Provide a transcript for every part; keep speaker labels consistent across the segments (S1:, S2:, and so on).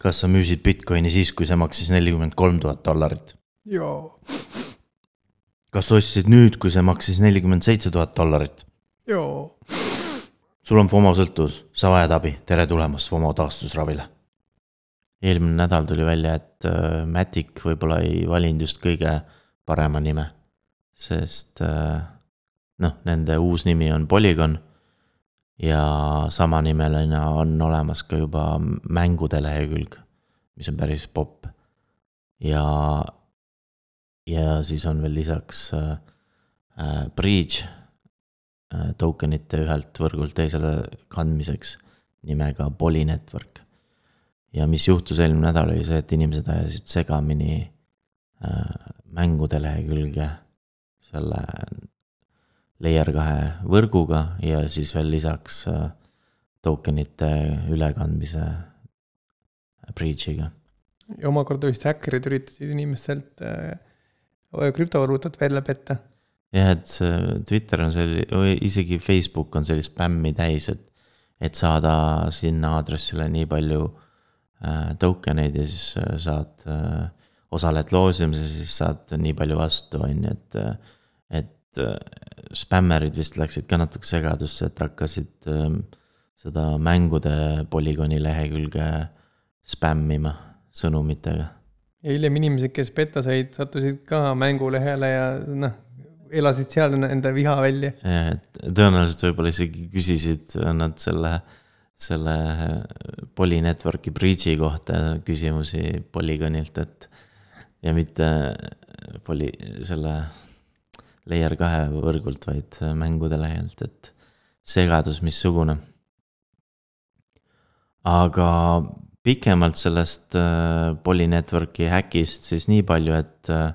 S1: kas sa müüsid Bitcoini siis, kui see maksis nelikümmend kolm tuhat dollarit?
S2: jaa.
S1: kas sa ostsid nüüd, kui see maksis nelikümmend seitse tuhat dollarit?
S2: jaa.
S1: sul on FOMO sõltuvus, sa vajad abi, tere tulemast FOMO taastusravile. eelmine nädal tuli välja, et äh, Matic võib-olla ei valinud just kõige parema nime, sest äh, noh, nende uus nimi on Polygon ja samanimeline on olemas ka juba mängude lehekülg, mis on päris popp. ja, ja siis on veel lisaks äh, äh, bridge äh, tokenite ühelt võrgult teisele kandmiseks nimega Poly Network. ja mis juhtus eelmine nädal, oli see, et inimesed ajasid segamini äh, mängude lehekülge selle layer kahe võrguga ja siis veel lisaks äh, tokenite ülekandmise breach'iga.
S2: ja omakorda vist häkkerid üritasid inimestelt äh, krüptovaluutat välja petta.
S1: jah, et see Twitter on selline, isegi Facebook on sellist spämmi täis, et, et saada sinna aadressile nii palju äh, token eid ja siis saad osaled loosimises, siis saad nii palju vastu, on ju, et, et spämmerid vist läksid ka natuke segadusse, et hakkasid ähm, seda mängude polügooni lehekülge spämmima sõnumitega.
S2: ja hiljem inimesed, kes petta said, sattusid ka mängulehele ja noh, elasid seal enda viha välja.
S1: jah, et tõenäoliselt võib-olla isegi küsisid nad selle, selle Poly Network'i breach'i kohta küsimusi polügoonilt, et ja mitte Poly, selle Layer kahe võrgult, vaid mängude lehelt, et segadus missugune. aga pikemalt sellest äh, Poly Networki häkist siis nii palju, et, äh,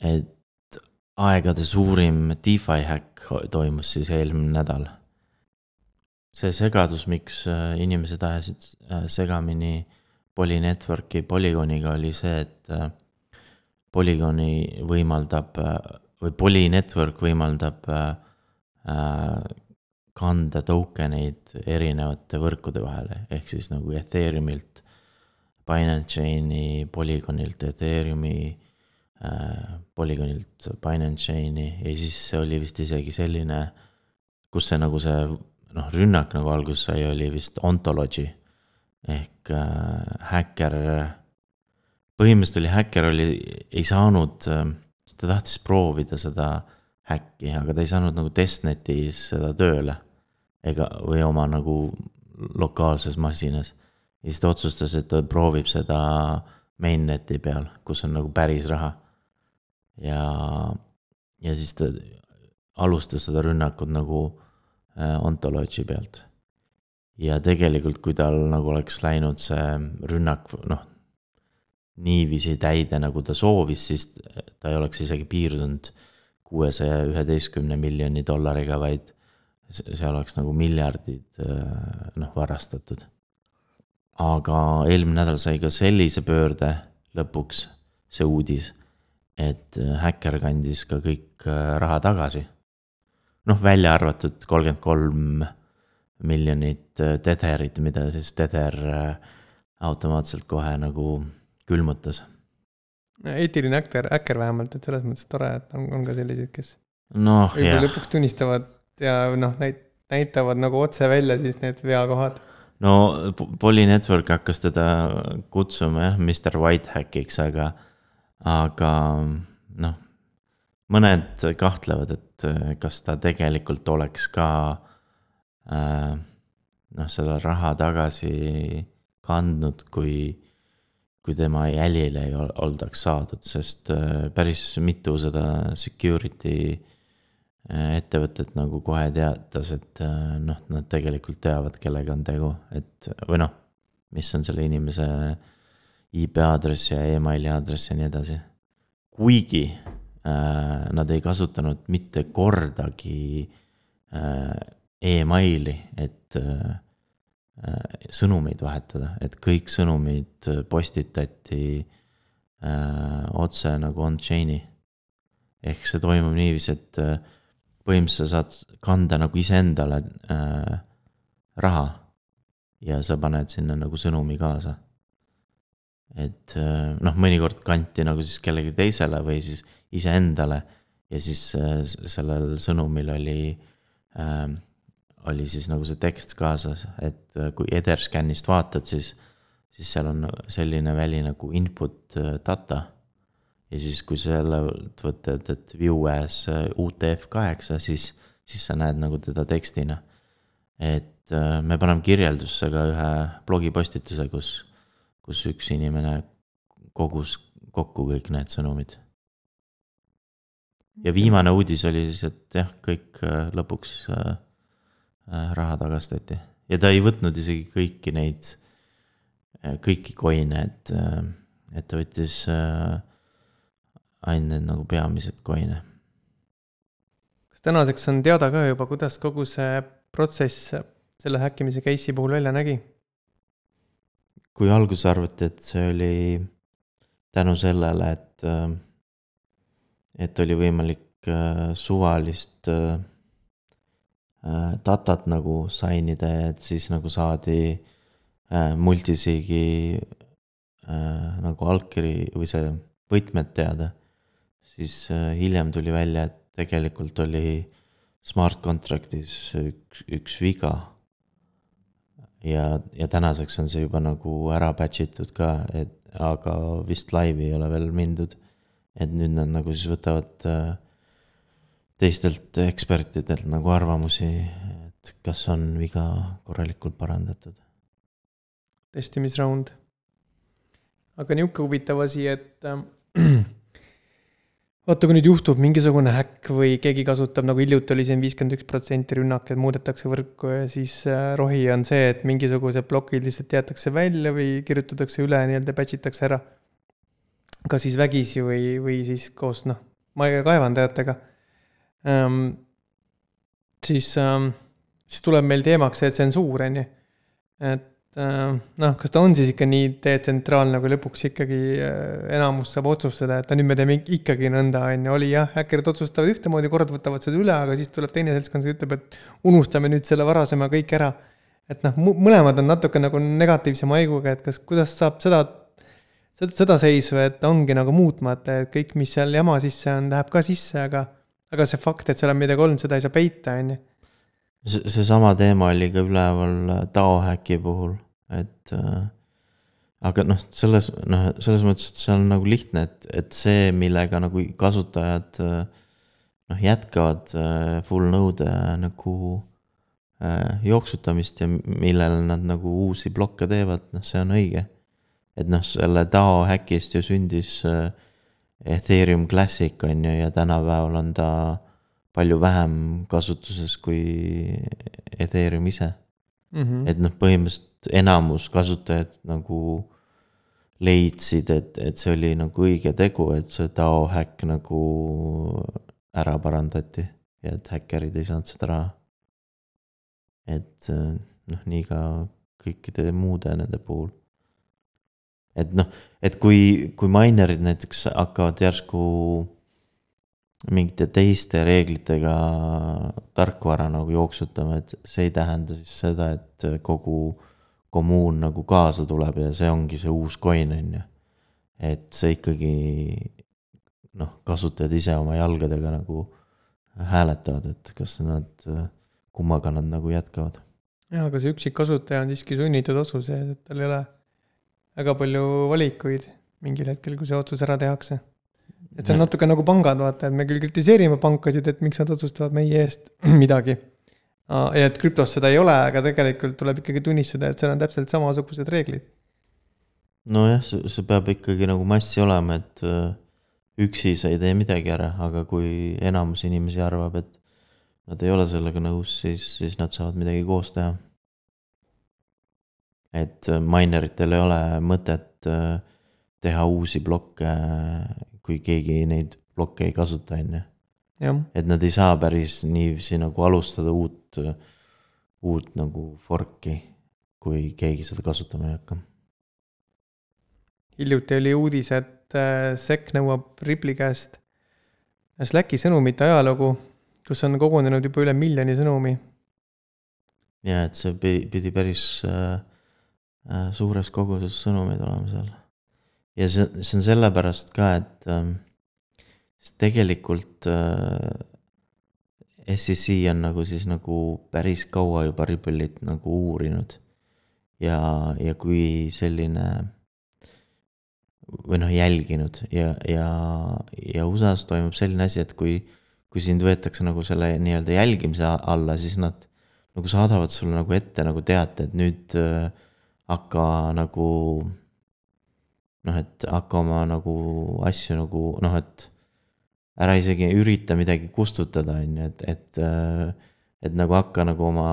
S1: et aegade suurim DeFi häkk toimus siis eelmine nädal. see segadus, miks äh, inimesed ajasid segamini Poly Networki Polygoniga, oli see, et Polygoni võimaldab või Poly Network võimaldab äh, kanda token eid erinevate võrkude vahele, ehk siis nagu Ethereumilt, Binance Chain'i, Polygonilt Ethereumi äh,, Polygonilt Binance Chain'i ja siis oli vist isegi selline, kus see nagu see noh, rünnak nagu alguse sai, oli vist ontology ehk äh, häkker. põhimõtteliselt oli häkker oli, ei saanud äh, ta tahtis proovida seda häkki, aga ta ei saanud nagu testnetis seda tööle. ega, või oma nagu lokaalses masinas. ja siis ta otsustas, et ta proovib seda mainnet'i peal, kus on nagu päris raha. ja, ja siis ta alustas seda rünnakut nagu äh, ontoloogi pealt. ja tegelikult, kui tal nagu oleks läinud see rünnak, noh niiviisi täide, nagu ta soovis, siis ta ei oleks isegi piirdunud kuuesaja üheteistkümne miljoni dollariga, vaid see oleks nagu miljardid noh, varastatud. aga eelmine nädal sai ka sellise pöörde lõpuks see uudis, et häkker kandis ka kõik raha tagasi. noh, välja arvatud kolmkümmend kolm miljonit tetherit, mida siis tether automaatselt kohe nagu külmutas.
S2: eetiline äkker, äkker vähemalt, et selles mõttes tore, et on, on ka selliseid, kes
S1: noh, jah.
S2: lõpuks tunnistavad ja noh, näit-, näitavad nagu otse välja siis need veakohad.
S1: no Poly Network hakkas teda kutsuma jah, Mr Whitehackiks, aga, aga noh, mõned kahtlevad, et kas ta tegelikult oleks ka äh, noh, selle raha tagasi kandnud, kui kui tema jälile ei oldaks saadud, sest äh, päris mitu seda security äh, ettevõtet nagu kohe teatas, et äh, noh, nad tegelikult teavad, kellega on tegu, et või noh, mis on selle inimese IP aadress ja emaili aadress ja nii edasi. kuigi äh, nad ei kasutanud mitte kordagi äh, emaili, et äh, sõnumeid vahetada, et kõik sõnumid postitati äh, otse nagu on-chain'i. ehk see toimub niiviisi, et äh, põhimõtteliselt sa saad kanda nagu iseendale äh, raha ja sa paned sinna nagu sõnumi kaasa. et noh, mõnikord kanti nagu siis kellelegi teisele või siis iseendale ja siis sellel sõnumil oli äh, oli siis nagu see tekst kaasas, et kui Ederscannist vaatad, siis, siis seal on selline väli nagu input data. ja siis, kui selle võtad, et view as UTF-8, siis, siis sa näed nagu teda tekstina. et me paneme kirjeldusse ka ühe blogipostituse, kus, kus üks inimene kogus kokku kõik need sõnumid. ja viimane uudis oli siis, et jah, kõik lõpuks Äh, raha tagastati ja ta ei võtnud isegi kõiki neid, äh, kõiki coin'e, et, äh, et ta võttis ainult need nagu peamised coin'e.
S2: kas tänaseks on teada ka juba, kuidas kogu see protsess selle häkkimise case'i puhul välja nägi?
S1: kui alguses arvati, et see oli tänu sellele, et, et oli võimalik suvalist Äh, datat nagu sign ida, et siis nagu saadi äh, multisigi äh, nagu allkiri või see võtmed teada. siis hiljem tuli välja, et tegelikult oli smart contract'is üks, üks viga. ja, ja tänaseks on see juba nagu ära batch itud ka, et aga vist laivi ei ole veel mindud. et nüüd nad nagu siis võtavad äh, teistelt ekspertidelt nagu arvamusi, et kas on viga korralikult parandatud.
S2: testimisraund. aga nihuke huvitav asi, et äh, vaata, kui nüüd juhtub mingisugune häkk või keegi kasutab, nagu hiljuti oli siin viiskümmend üks protsenti rünnak, et muudetakse võrku ja siis äh, rohi on see, et mingisugused plokid lihtsalt jäetakse välja või kirjutatakse üle, nii-öelda batch itakse ära. kas siis vägisi või, või siis koos noh, kaevandajatega ähm,. Siis ähm,, siis tuleb meil teemaks see tsensuur, on ju. et äh, noh, kas ta on siis ikka nii detsentraalne, kui lõpuks ikkagi enamus saab otsustada, et nüüd me teeme ikkagi nõnda, on ju, oli jah, häkkerid otsustavad ühtemoodi, kord võtavad seda üle, aga siis tuleb teine seltskond, kes ütleb, et unustame nüüd selle varasema kõik ära. et noh, mõlemad on natuke nagu negatiivsema haiguga, et kas, kuidas saab seda, seda, seda seisu, et ongi nagu muutmata, et kõik, mis seal jama sisse on, läheb ka sisse, aga aga see fakt, et seal on midagi olnud, seda ei saa peita, on ju.
S1: see, seesama teema oli ka üleval Tao häki puhul, et äh, aga noh, selles, noh, selles mõttes, et see on nagu lihtne, et, et see, millega nagu kasutajad äh, noh, jätkavad äh, full node nagu äh, jooksutamist ja millele nad nagu uusi blokke teevad, noh, see on õige. et noh, selle DAO häkist ju sündis äh, Ethereum Classic on ju, ja tänapäeval on ta palju vähem kasutuses kui Ethereum ise mm. -hmm. et noh, põhimõtteliselt enamus kasutajad nagu leidsid, et, et see oli nagu õige tegu, et see DAO häkk nagu ära parandati ja et häkkerid ei saanud seda raha. et noh, nii ka kõikide muude nende puhul et noh, et kui, kui minerid näiteks hakkavad järsku mingite teiste reeglitega tarkvara nagu jooksutama, et see ei tähenda siis seda, et kogu kommuun nagu kaasa tuleb ja see ongi see uus coin, on ju. et see ikkagi noh, kasutajad ise oma jalgadega nagu hääletavad, et kas nad, kummaga nad nagu jätkavad.
S2: jaa, aga see üksikkasutaja on siiski sunnitud otsuse, et tal ei ole väga palju valikuid mingil hetkel, kui see otsus ära tehakse. et see on natuke nagu pangad, vaata, et me küll kritiseerime pankasid, et miks nad otsustavad meie eest midagi. ja et krüptos seda ei ole, aga tegelikult tuleb ikkagi tunnistada, et seal on täpselt samasugused reeglid.
S1: nojah, see, see peab ikkagi nagu massi olema, et äh, üksi sa ei tee midagi ära, aga kui enamus inimesi arvab, et nad ei ole sellega nõus, siis, siis nad saavad midagi koos teha et äh, mineritel ei ole mõtet äh, teha uusi blokke, kui keegi neid blokke ei kasuta, on ju. et nad ei saa päris niiviisi nagu alustada uut, uut nagu fork'i, kui keegi seda kasutama ei hakka.
S2: hiljuti oli uudis, et äh, SEC nõuab Ripple'i käest Slacki sõnumite ajalugu, kus on kogunenud juba üle miljoni sõnumi.
S1: ja et see pidi päris äh, Äh, suures koguses sõnumeid olema seal. ja see, see on sellepärast ka, et ähm, tegelikult äh, SEC on nagu siis nagu päris kaua juba Ripple'it nagu uurinud. ja, ja kui selline või noh, jälginud ja, ja, ja USA-s toimub selline asi, et kui, kui sind võetakse nagu selle nii-öelda jälgimise alla, siis nad nagu saadavad sulle nagu ette nagu teate, et nüüd äh, hakka nagu noh, et hakka oma nagu asju nagu noh, et ära isegi ürita midagi kustutada, on ju, et, et et nagu hakka nagu oma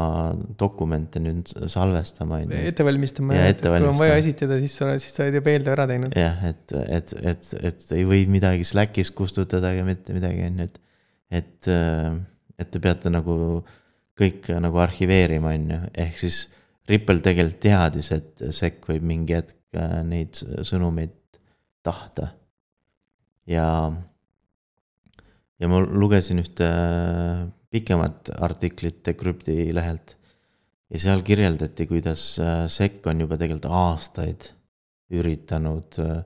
S1: dokumente nüüd salvestama, on
S2: ju. ette valmistama ja, et kui on vaja esitada, siis sa oled, siis sa oled juba eeltöö ära teinud.
S1: jah, et, et, et, et ei või midagi Slackis kustutada ega mitte midagi, on ju, et, et, et te peate nagu kõik nagu arhiveerima, on ju, ehk siis Ripple tegelikult teadis, et sekk võib mingi hetk äh, neid sõnumeid tahta. ja, ja ma lugesin ühte pikemat artiklit Decrypti lehelt. ja seal kirjeldati, kuidas äh, SEC on juba tegelikult aastaid üritanud äh,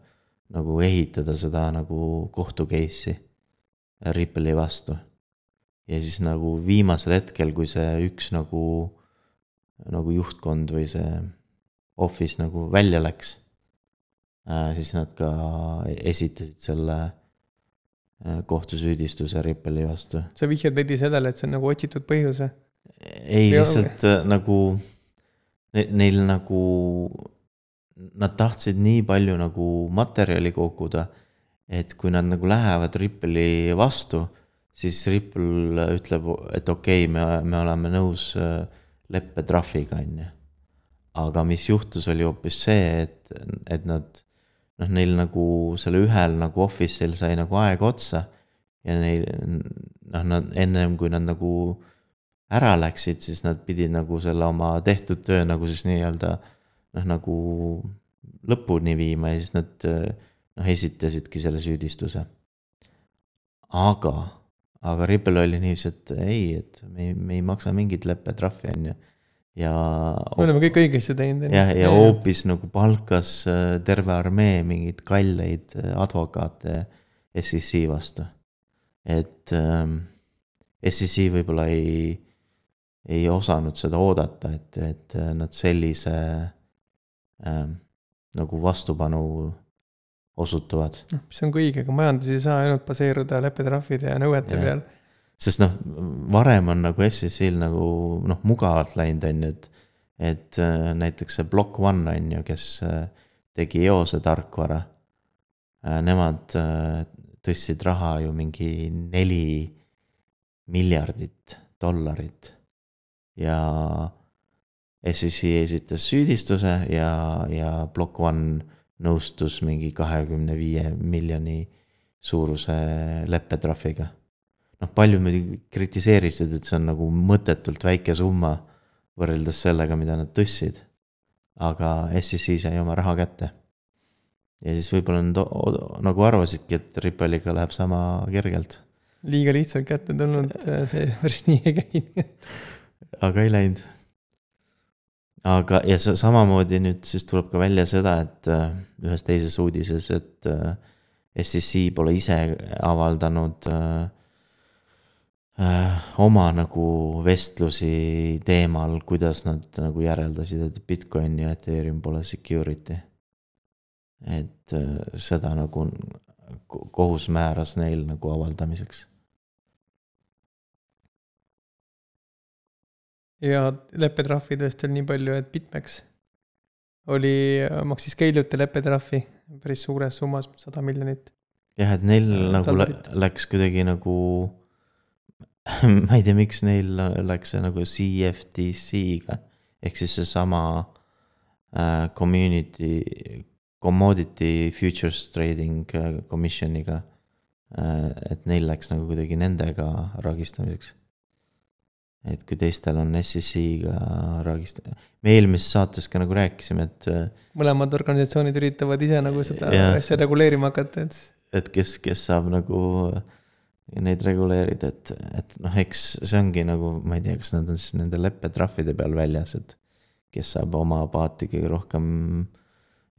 S1: nagu ehitada seda nagu kohtu case'i Ripple'i vastu. ja siis nagu viimasel hetkel, kui see üks nagu, nagu juhtkond või see office nagu välja läks, äh, siis nad ka esitasid selle Äh, kohtusüüdistuse Rippeli vastu.
S2: sa vihjad veidi sellele, et see on nagu otsitud põhjus või?
S1: ei, lihtsalt äh, nagu ne, neil nagu, nad tahtsid nii palju nagu materjali koguda, et kui nad nagu lähevad Rippeli vastu, siis Ripple ütleb, et okei okay,, me, me oleme nõus äh, leppetrahviga, on ju. aga mis juhtus, oli hoopis see, et, et nad noh, neil nagu selle ühel nagu office'il sai nagu aeg otsa. ja neil, noh, nad ennem kui nad nagu ära läksid, siis nad pidid nagu selle oma tehtud töö nagu siis nii-öelda noh, nagu lõpuni viima ja siis nad noh, esitasidki selle süüdistuse. aga, aga Ripple oli niiviisi, et ei, et me ei, me ei maksa mingit leppetrahvi, on ju ja.
S2: me oleme kõik õigesti teinud.
S1: jah, ja hoopis nagu palkas äh, terve armee mingeid kalleid äh, advokaate SEC vastu. et ähm, SEC võib-olla ei, ei osanud seda oodata, et, et äh, nad sellise ähm, nagu vastupanu osutuvad.
S2: noh, see on ka õige, aga majandus ei saa ainult baseeruda leppetrahvide ja nõuete ja. peal
S1: sest noh, varem on nagu SEC-l nagu noh, mugavalt läinud, on ju, et. et äh, näiteks see Block One on ju, kes äh, tegi eose tarkvara. Äh, nemad tõstsid raha ju mingi neli miljardit dollarit. ja SEC esitas süüdistuse ja, ja Block One nõustus mingi kahekümne viie miljoni suuruse leppetrahviga noh, paljud muidugi kritiseerisid, et see on nagu mõttetult väike summa võrreldes sellega, mida nad tõstsid. aga SEC sai oma raha kätte. ja siis võib-olla nad nagu arvasidki, et Ripple'iga läheb sama kergelt.
S2: liiga lihtsalt kätte tulnud, see päris nii ei käinud.
S1: aga ei läinud. Aga, ja samamoodi nüüd siis tuleb ka välja seda, et äh, ühes teises uudises, et äh, SEC pole ise avaldanud äh, äh, oma nagu vestlusi teemal, kuidas nad nagu järeldasid, et Bitcoin ja Ethereum pole security. et äh, seda nagu kohus määras neil nagu avaldamiseks.
S2: Ja leppetrahvidest veel nii palju, et BitMEX oli, maksis ka hiljuti leppetrahvi päris suures summas, sada miljonit.
S1: jah, et neil äh, nagu läks kuidagi nagu ma ei tea, miks neil läks see nagu CFTC-ga ehk siis seesama äh, community, commodity futures trading äh, commission'iga äh,. et neil läks nagu kuidagi nendega ragistamiseks. Et kui teistel on SEC-ga ragist-, me eelmises saates ka nagu rääkisime, et. Äh,
S2: mõlemad organisatsioonid üritavad ise nagu seda asja reguleerima hakata, et.
S1: et kes, kes saab nagu äh, ja neid reguleerida, et, et noh, eks see ongi nagu, ma ei tea, kas nad on siis nende leppetrahvide peal väljas, et kes saab oma paati kõige rohkem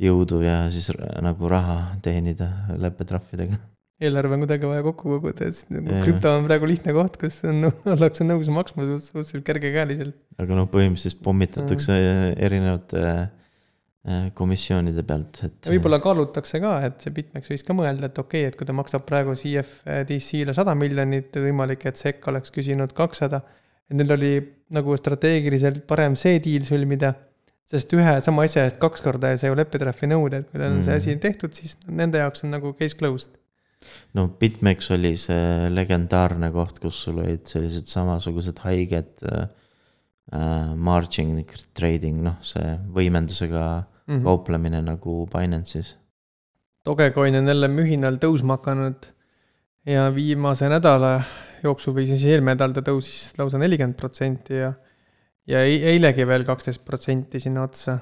S1: jõudu ja siis nagu raha teenida leppetrahvidega.
S2: Eelarve on kuidagi vaja kokku koguda, et nagu krüpto on praegu lihtne koht, kus on, ollakse nõus maksma suht- suhteliselt kergekäeliselt.
S1: aga noh, põhimõtteliselt pommitatakse erinevate äh, komisjonide pealt, et.
S2: võib-olla kaalutakse ka, et see BitMEX võiks ka mõelda, et okei okay,, et kui ta maksab praegu CFDC-le sada miljonit, võimalik, et SEC oleks küsinud kakssada. et neil oli nagu strateegiliselt parem see diil sõlmida, sest ühe sama asja eest kaks korda ei saa ju leppetrahvi nõuda, et kui tal on see
S1: Mhm.
S2: asi tehtud, siis nende jaoks on nagu case closed.
S1: No BitMEX oli see legendaarne koht, kus sul olid sellised samasugused haiged äh, äh, margin trading, noh, see võimendusega
S2: Mhm.
S1: kauplemine nagu Binance'is.
S2: Dogecoin on jälle mühinal tõusma hakanud ja viimase nädala jooksul või siis eelmine nädal ta tõusis lausa nelikümmend protsenti ja ja ei- eilegi veel kaksteist protsenti sinna otsa.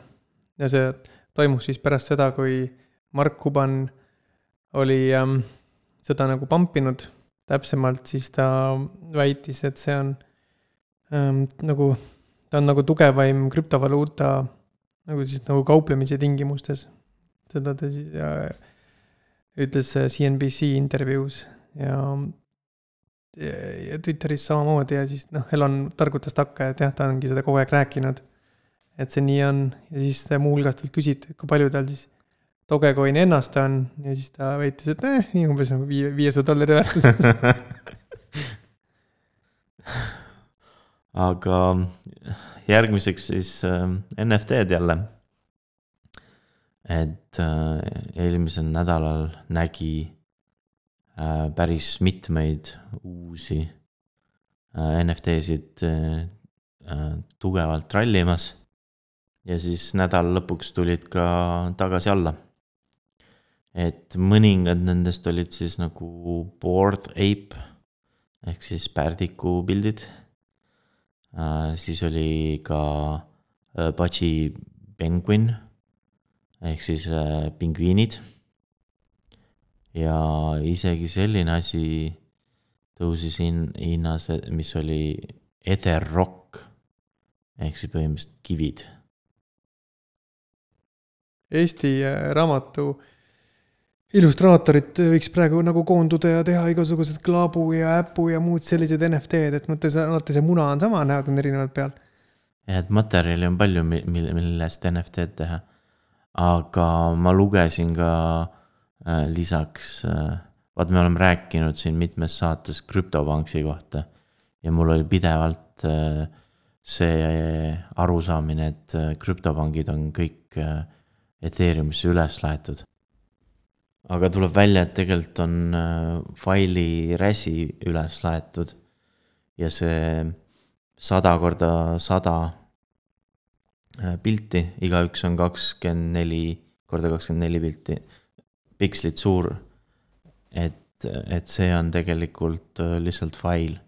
S2: ja see toimus siis pärast seda, kui Mark Cuban oli ähm, seda nagu pampinud, täpsemalt siis ta väitis, et see on ähm, nagu, ta on nagu tugevaim krüptovaluuta nagu siis nagu kauplemise tingimustes. seda ta siis äh, ütles CNBC intervjuus ja ja Twitteris samamoodi ja siis noh, Elon targutas takka, et jah, ta ongi seda kogu aeg rääkinud. et see nii on ja siis muuhulgas talt küsiti, kui palju tal siis Dogecoini ennast on ja siis ta väitis, et eh, nii umbes nagu viie, viiesaja dollari väärtuses.
S1: aga järgmiseks siis äh, NFT-d jälle. et äh, eelmisel nädalal nägi äh, päris mitmeid uusi äh, NFT-sid äh, äh, tugevalt rallimas. ja siis nädala lõpuks tulid ka tagasi alla. Et mõningad nendest olid siis nagu Bored Ape ehk siis pärdiku pildid äh,. siis oli ka äh, Budgie Penguin ehk siis äh, pingviinid. ja isegi selline asi tõusis hin-, hinnas, mis oli Ether Rock ehk siis põhimõtteliselt kivid.
S2: Eesti äh, raamatu illustraatorid võiks praegu nagu koonduda ja teha igasugused Klaabu ja Äpu ja muud sellised NFT-d, et mõttes alati see muna on sama, näod on erinevad peal.
S1: ja et materjali on palju, mille, millest NFT-d teha. aga ma lugesin ka äh, lisaks äh,, vaat me oleme rääkinud siin mitmes saates krüptopanksi kohta ja mul oli pidevalt äh, see arusaamine, et äh, krüptopangid on kõik äh, Ethereumisse üles laetud. Aga tuleb välja, et tegelikult on äh, faili räsi üles laetud ja see sada korda sada äh, pilti, igaüks on kakskümmend neli korda kakskümmend neli pilti, pikslit suur. et, et see on tegelikult äh, lihtsalt fail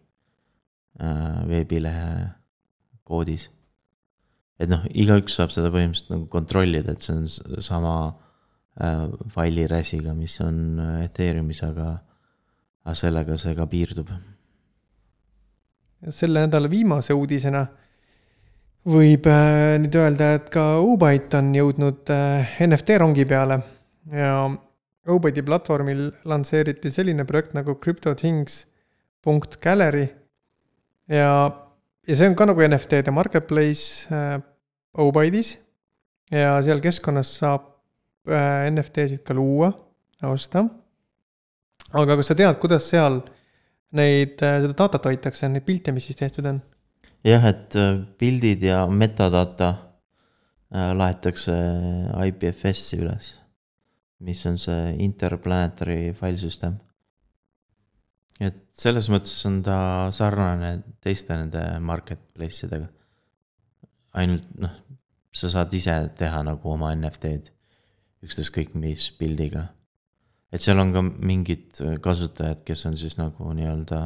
S1: veebilehe koodis. et noh, igaüks saab seda põhimõtteliselt nagu kontrollida, et see on sama faili räsiga, mis on äh, Ethereumis, aga, aga sellega see ka piirdub.
S2: selle nädala viimase uudisena võib äh, nüüd öelda, et ka Ubyte on jõudnud äh, NFT rongi peale ja Ubyte'i platvormil lansseeriti selline projekt nagu CryptoThings.gallery ja, ja see on ka nagu NFT-de marketplace äh, Ubyte'is ja seal keskkonnas saab äh, NFT-sid ka luua, osta. aga kas sa tead, kuidas seal neid, seda datat hoitakse, neid pilte, mis siis tehtud on?
S1: jah, et äh, pildid ja metadata äh, laetakse IPFS-i üles, mis on see Interplanetary Filesüsteem. et selles mõttes on ta sarnane teiste nende marketplace idega. ainult noh, sa saad ise teha nagu oma NFT-d, ükstaskõik mis pildiga. et seal on ka mingid kasutajad, kes on siis nagu nii-öelda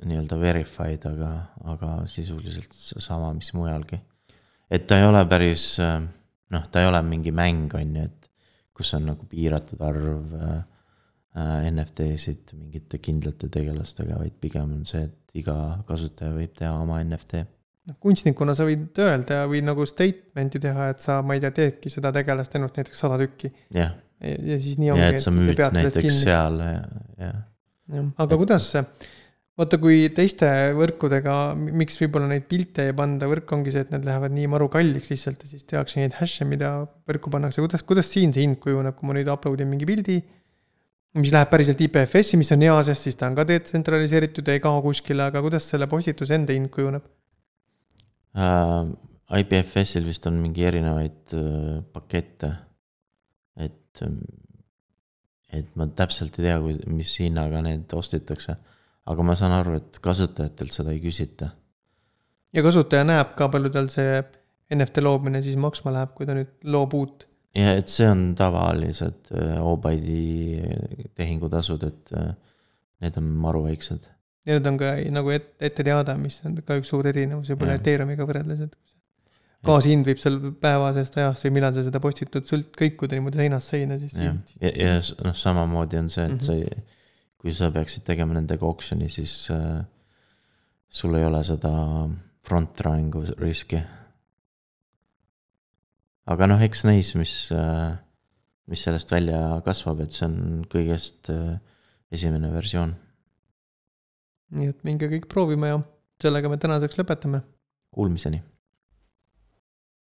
S1: nii-öelda verified, aga, aga sisuliselt sama, mis mujalgi. et ta ei ole päris noh, ta ei ole mingi mäng, on ju, et kus on nagu piiratud arv äh, äh, NFT-sid mingite kindlate tegelastega, vaid pigem on see, et iga kasutaja võib teha oma NFT.
S2: Noh, kunstnikuna sa võid öelda või nagu statement'i teha, et sa, ma ei tea, teedki seda tegelast ainult näiteks sada tükki.
S1: jah,
S2: ja ja siis nii
S1: ja
S2: ongi,
S1: et sa müüd näiteks
S2: kinni.
S1: seal ja, ja
S2: jah, aga kuidas see, vaata, kui teiste võrkudega, miks võib-olla neid pilte ei panda, võrk ongi see, et need lähevad nii maru kalliks lihtsalt ja siis tehakse neid hash'e, mida võrku pannakse, kuidas, kuidas siin see hind kujuneb, kui ma nüüd upload in mingi pildi. mis läheb päriselt IPFS-i, mis on hea, sest siis ta on ka detsentraliseeritud ja ei kao kuskile, aga kuidas selle postituse enda hind kujuneb?
S1: Äh, IPFS-il vist on mingi erinevaid äh, pakette. et, et ma täpselt ei tea, mis hinnaga need ostetakse. aga ma saan aru, et kasutajatelt seda ei küsita.
S2: ja kasutaja näeb ka, palju tal see NFT loomine siis maksma läheb, kui ta nüüd loob uut.
S1: ja et see on tavalised äh, Obyte'i tehingutasud, et need on maru väiksed
S2: ja need on ka nagu et, ette teada, mis on ka üks suur erinevus võib-olla. Ethereumiga võrreldes, et gaasihind võib seal päevasest ajast või millal sa seda postitad, sõlt-, kõikuda niimoodi seinast seina, siis.
S1: ja, ja s- noh, samamoodi on see, et
S2: Mhm.
S1: sa ei, kui sa peaksid tegema nendega oksjoni, siis äh, sul ei ole seda front running riski. aga noh, eks näis, mis äh,, mis sellest välja kasvab, et see on kõigest äh, esimene versioon.
S2: Nii et minge kõik proovima ja sellega me tänaseks lõpetame.
S1: Kuulmiseni